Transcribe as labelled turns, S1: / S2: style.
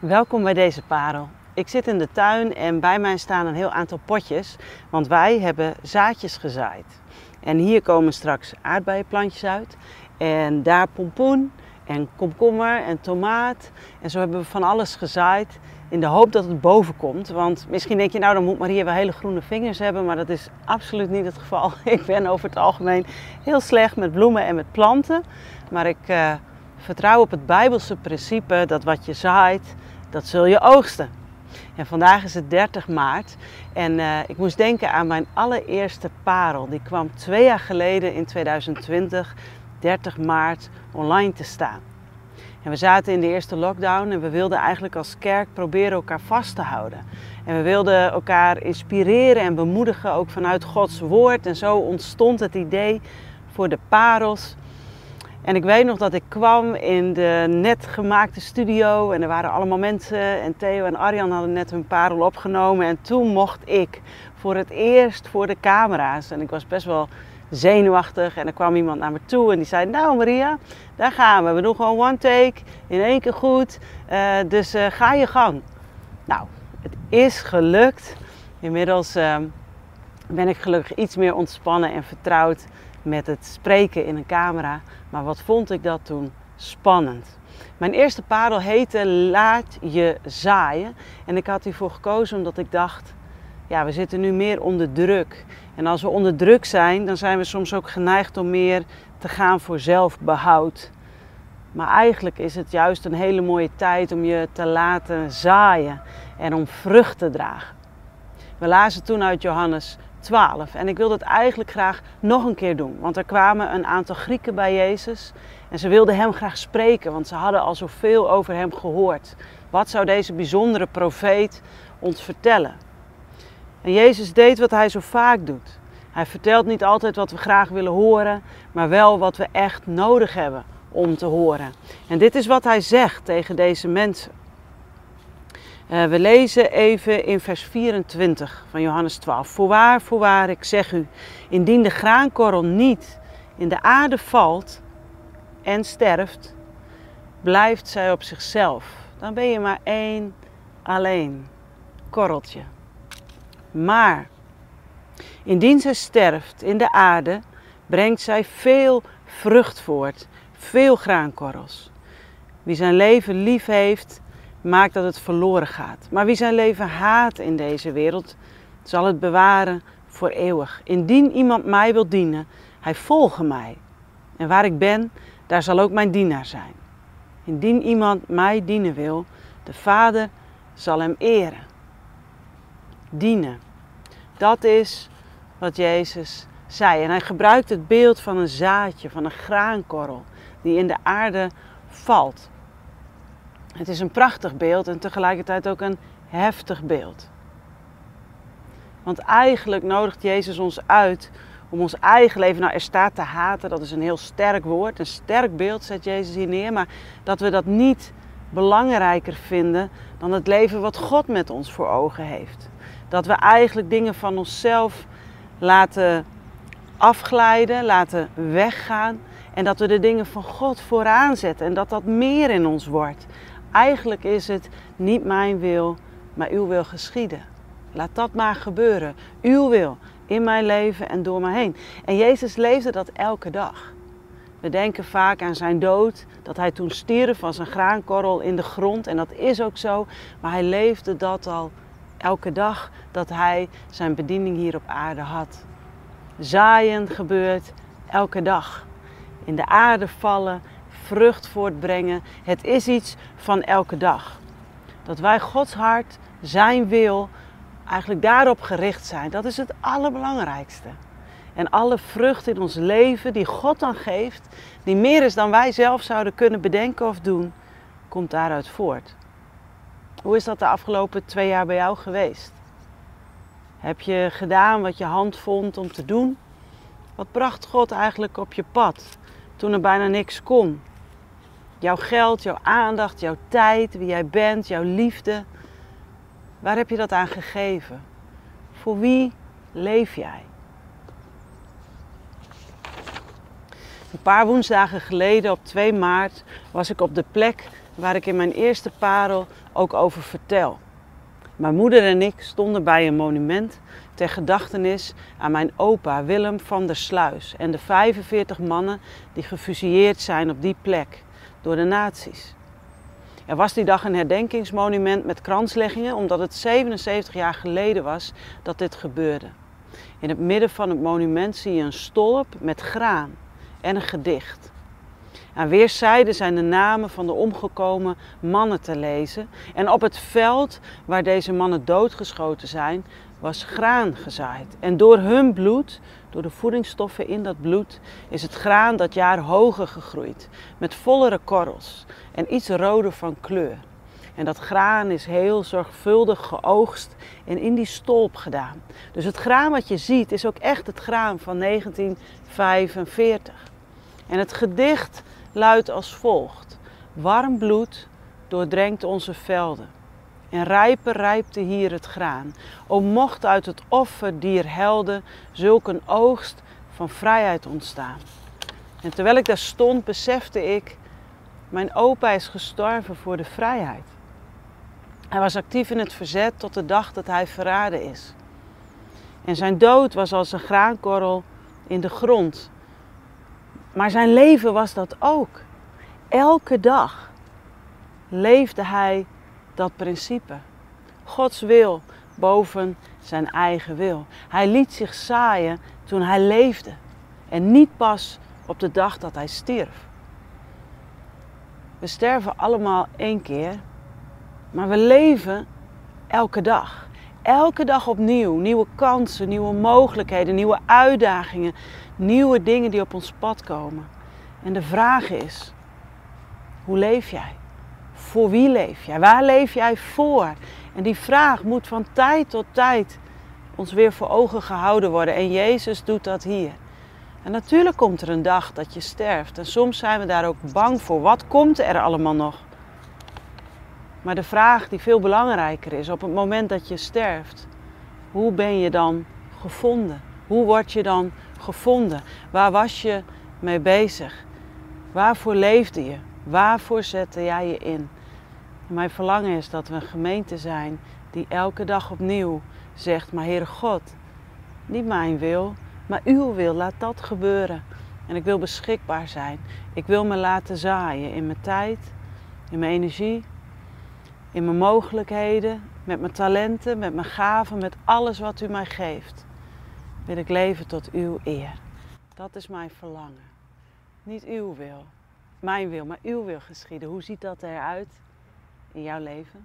S1: Welkom bij deze parel. Ik zit in de tuin en bij mij staan een heel aantal potjes, want wij hebben zaadjes gezaaid. En hier komen straks aardbeienplantjes uit en daar pompoen en komkommer en tomaat. En zo hebben we van alles gezaaid in de hoop dat het boven komt. Want misschien denk je nou dan moet Maria wel hele groene vingers hebben, maar dat is absoluut niet het geval. Ik ben over het algemeen heel slecht met bloemen en met planten, maar ik... Uh, vertrouw op het Bijbelse principe dat wat je zaait, dat zul je oogsten. En vandaag is het 30 maart en uh, ik moest denken aan mijn allereerste parel. Die kwam twee jaar geleden in 2020, 30 maart, online te staan. En we zaten in de eerste lockdown en we wilden eigenlijk als kerk proberen elkaar vast te houden. En we wilden elkaar inspireren en bemoedigen, ook vanuit Gods woord. En zo ontstond het idee voor de parels en ik weet nog dat ik kwam in de net gemaakte studio en er waren allemaal mensen en Theo en Arjan hadden net hun parel opgenomen en toen mocht ik voor het eerst voor de camera's en ik was best wel zenuwachtig en er kwam iemand naar me toe en die zei nou Maria, daar gaan we, we doen gewoon one take, in één keer goed, uh, dus uh, ga je gang. Nou, het is gelukt. Inmiddels uh, ben ik gelukkig iets meer ontspannen en vertrouwd met het spreken in een camera. Maar wat vond ik dat toen spannend. Mijn eerste parel heette Laat je zaaien. En ik had hiervoor gekozen omdat ik dacht, ja, we zitten nu meer onder druk. En als we onder druk zijn, dan zijn we soms ook geneigd om meer te gaan voor zelfbehoud. Maar eigenlijk is het juist een hele mooie tijd om je te laten zaaien en om vrucht te dragen. We lazen toen uit Johannes 12. En ik wilde het eigenlijk graag nog een keer doen. Want er kwamen een aantal Grieken bij Jezus. En ze wilden hem graag spreken, want ze hadden al zoveel over hem gehoord. Wat zou deze bijzondere profeet ons vertellen? En Jezus deed wat hij zo vaak doet. Hij vertelt niet altijd wat we graag willen horen, maar wel wat we echt nodig hebben om te horen. En dit is wat hij zegt tegen deze mensen. Uh, we lezen even in vers 24 van Johannes 12. Voorwaar, voorwaar, ik zeg u, indien de graankorrel niet in de aarde valt en sterft, blijft zij op zichzelf. Dan ben je maar één alleen korreltje. Maar indien zij sterft in de aarde, brengt zij veel vrucht voort, veel graankorrels. Wie zijn leven lief heeft, maakt dat het verloren gaat. Maar wie zijn leven haat in deze wereld, zal het bewaren voor eeuwig. Indien iemand mij wil dienen, hij volge mij. En waar ik ben, daar zal ook mijn dienaar zijn. Indien iemand mij dienen wil, de Vader zal hem eren. Dienen. Dat is wat Jezus zei. En hij gebruikt het beeld van een zaadje, van een graankorrel, die in de aarde valt. Het is een prachtig beeld en tegelijkertijd ook een heftig beeld. Want eigenlijk nodigt Jezus ons uit om ons eigen leven, nou er staat te haten, dat is een heel sterk woord, een sterk beeld zet Jezus hier neer, maar dat we dat niet belangrijker vinden dan het leven wat God met ons voor ogen heeft. Dat we eigenlijk dingen van onszelf laten afglijden, laten weggaan en dat we de dingen van God vooraan zetten en dat dat meer in ons wordt. Eigenlijk is het niet mijn wil, maar uw wil geschieden. Laat dat maar gebeuren. Uw wil in mijn leven en door me heen. En Jezus leefde dat elke dag. We denken vaak aan zijn dood, dat hij toen stierf van zijn graankorrel in de grond. En dat is ook zo. Maar hij leefde dat al elke dag dat hij zijn bediening hier op aarde had. Zaaien gebeurt elke dag. In de aarde vallen vrucht voortbrengen. Het is iets van elke dag. Dat wij Gods hart, zijn wil, eigenlijk daarop gericht zijn. Dat is het allerbelangrijkste. En alle vrucht in ons leven die God dan geeft, die meer is dan wij zelf zouden kunnen bedenken of doen, komt daaruit voort. Hoe is dat de afgelopen twee jaar bij jou geweest? Heb je gedaan wat je hand vond om te doen? Wat bracht God eigenlijk op je pad toen er bijna niks kon? Jouw geld, jouw aandacht, jouw tijd, wie jij bent, jouw liefde. Waar heb je dat aan gegeven? Voor wie leef jij? Een paar woensdagen geleden, op 2 maart, was ik op de plek waar ik in mijn eerste parel ook over vertel. Mijn moeder en ik stonden bij een monument ter gedachtenis aan mijn opa Willem van der Sluis en de 45 mannen die gefusilleerd zijn op die plek door de nazi's. Er was die dag een herdenkingsmonument met kransleggingen omdat het 77 jaar geleden was dat dit gebeurde. In het midden van het monument zie je een stolp met graan en een gedicht. Aan weerszijden zijn de namen van de omgekomen mannen te lezen. En op het veld waar deze mannen doodgeschoten zijn, was graan gezaaid. En door hun bloed, door de voedingsstoffen in dat bloed, is het graan dat jaar hoger gegroeid. Met vollere korrels en iets roder van kleur. En dat graan is heel zorgvuldig geoogst en in die stolp gedaan. Dus het graan wat je ziet is ook echt het graan van 1945. En het gedicht luidt als volgt. Warm bloed doordrenkt onze velden. En rijper rijpte hier het graan. O mocht uit het offer dier helden zulk een oogst van vrijheid ontstaan. En terwijl ik daar stond, besefte ik, mijn opa is gestorven voor de vrijheid. Hij was actief in het verzet tot de dag dat hij verraden is. En zijn dood was als een graankorrel in de grond. Maar zijn leven was dat ook. Elke dag leefde hij dat principe. Gods wil boven zijn eigen wil. Hij liet zich zaaien toen hij leefde en niet pas op de dag dat hij stierf. We sterven allemaal één keer, maar we leven elke dag. Elke dag opnieuw. Nieuwe kansen, nieuwe mogelijkheden, nieuwe uitdagingen, nieuwe dingen die op ons pad komen. En de vraag is: hoe leef jij? Voor wie leef jij? Waar leef jij voor? En die vraag moet van tijd tot tijd ons weer voor ogen gehouden worden. En Jezus doet dat hier. En natuurlijk komt er een dag dat je sterft. En soms zijn we daar ook bang voor. Wat komt er allemaal nog? Maar de vraag die veel belangrijker is op het moment dat je sterft, hoe ben je dan gevonden? Hoe word je dan gevonden? Waar was je mee bezig? Waarvoor leefde je? Waarvoor zette jij je in? mijn verlangen is dat we een gemeente zijn die elke dag opnieuw zegt: Maar Heere God, niet mijn wil, maar uw wil, laat dat gebeuren. En ik wil beschikbaar zijn. Ik wil me laten zaaien in mijn tijd, in mijn energie, in mijn mogelijkheden, met mijn talenten, met mijn gaven, met alles wat u mij geeft. Wil ik leven tot uw eer. Dat is mijn verlangen. Niet uw wil, mijn wil, maar uw wil geschieden. Hoe ziet dat eruit in jouw leven?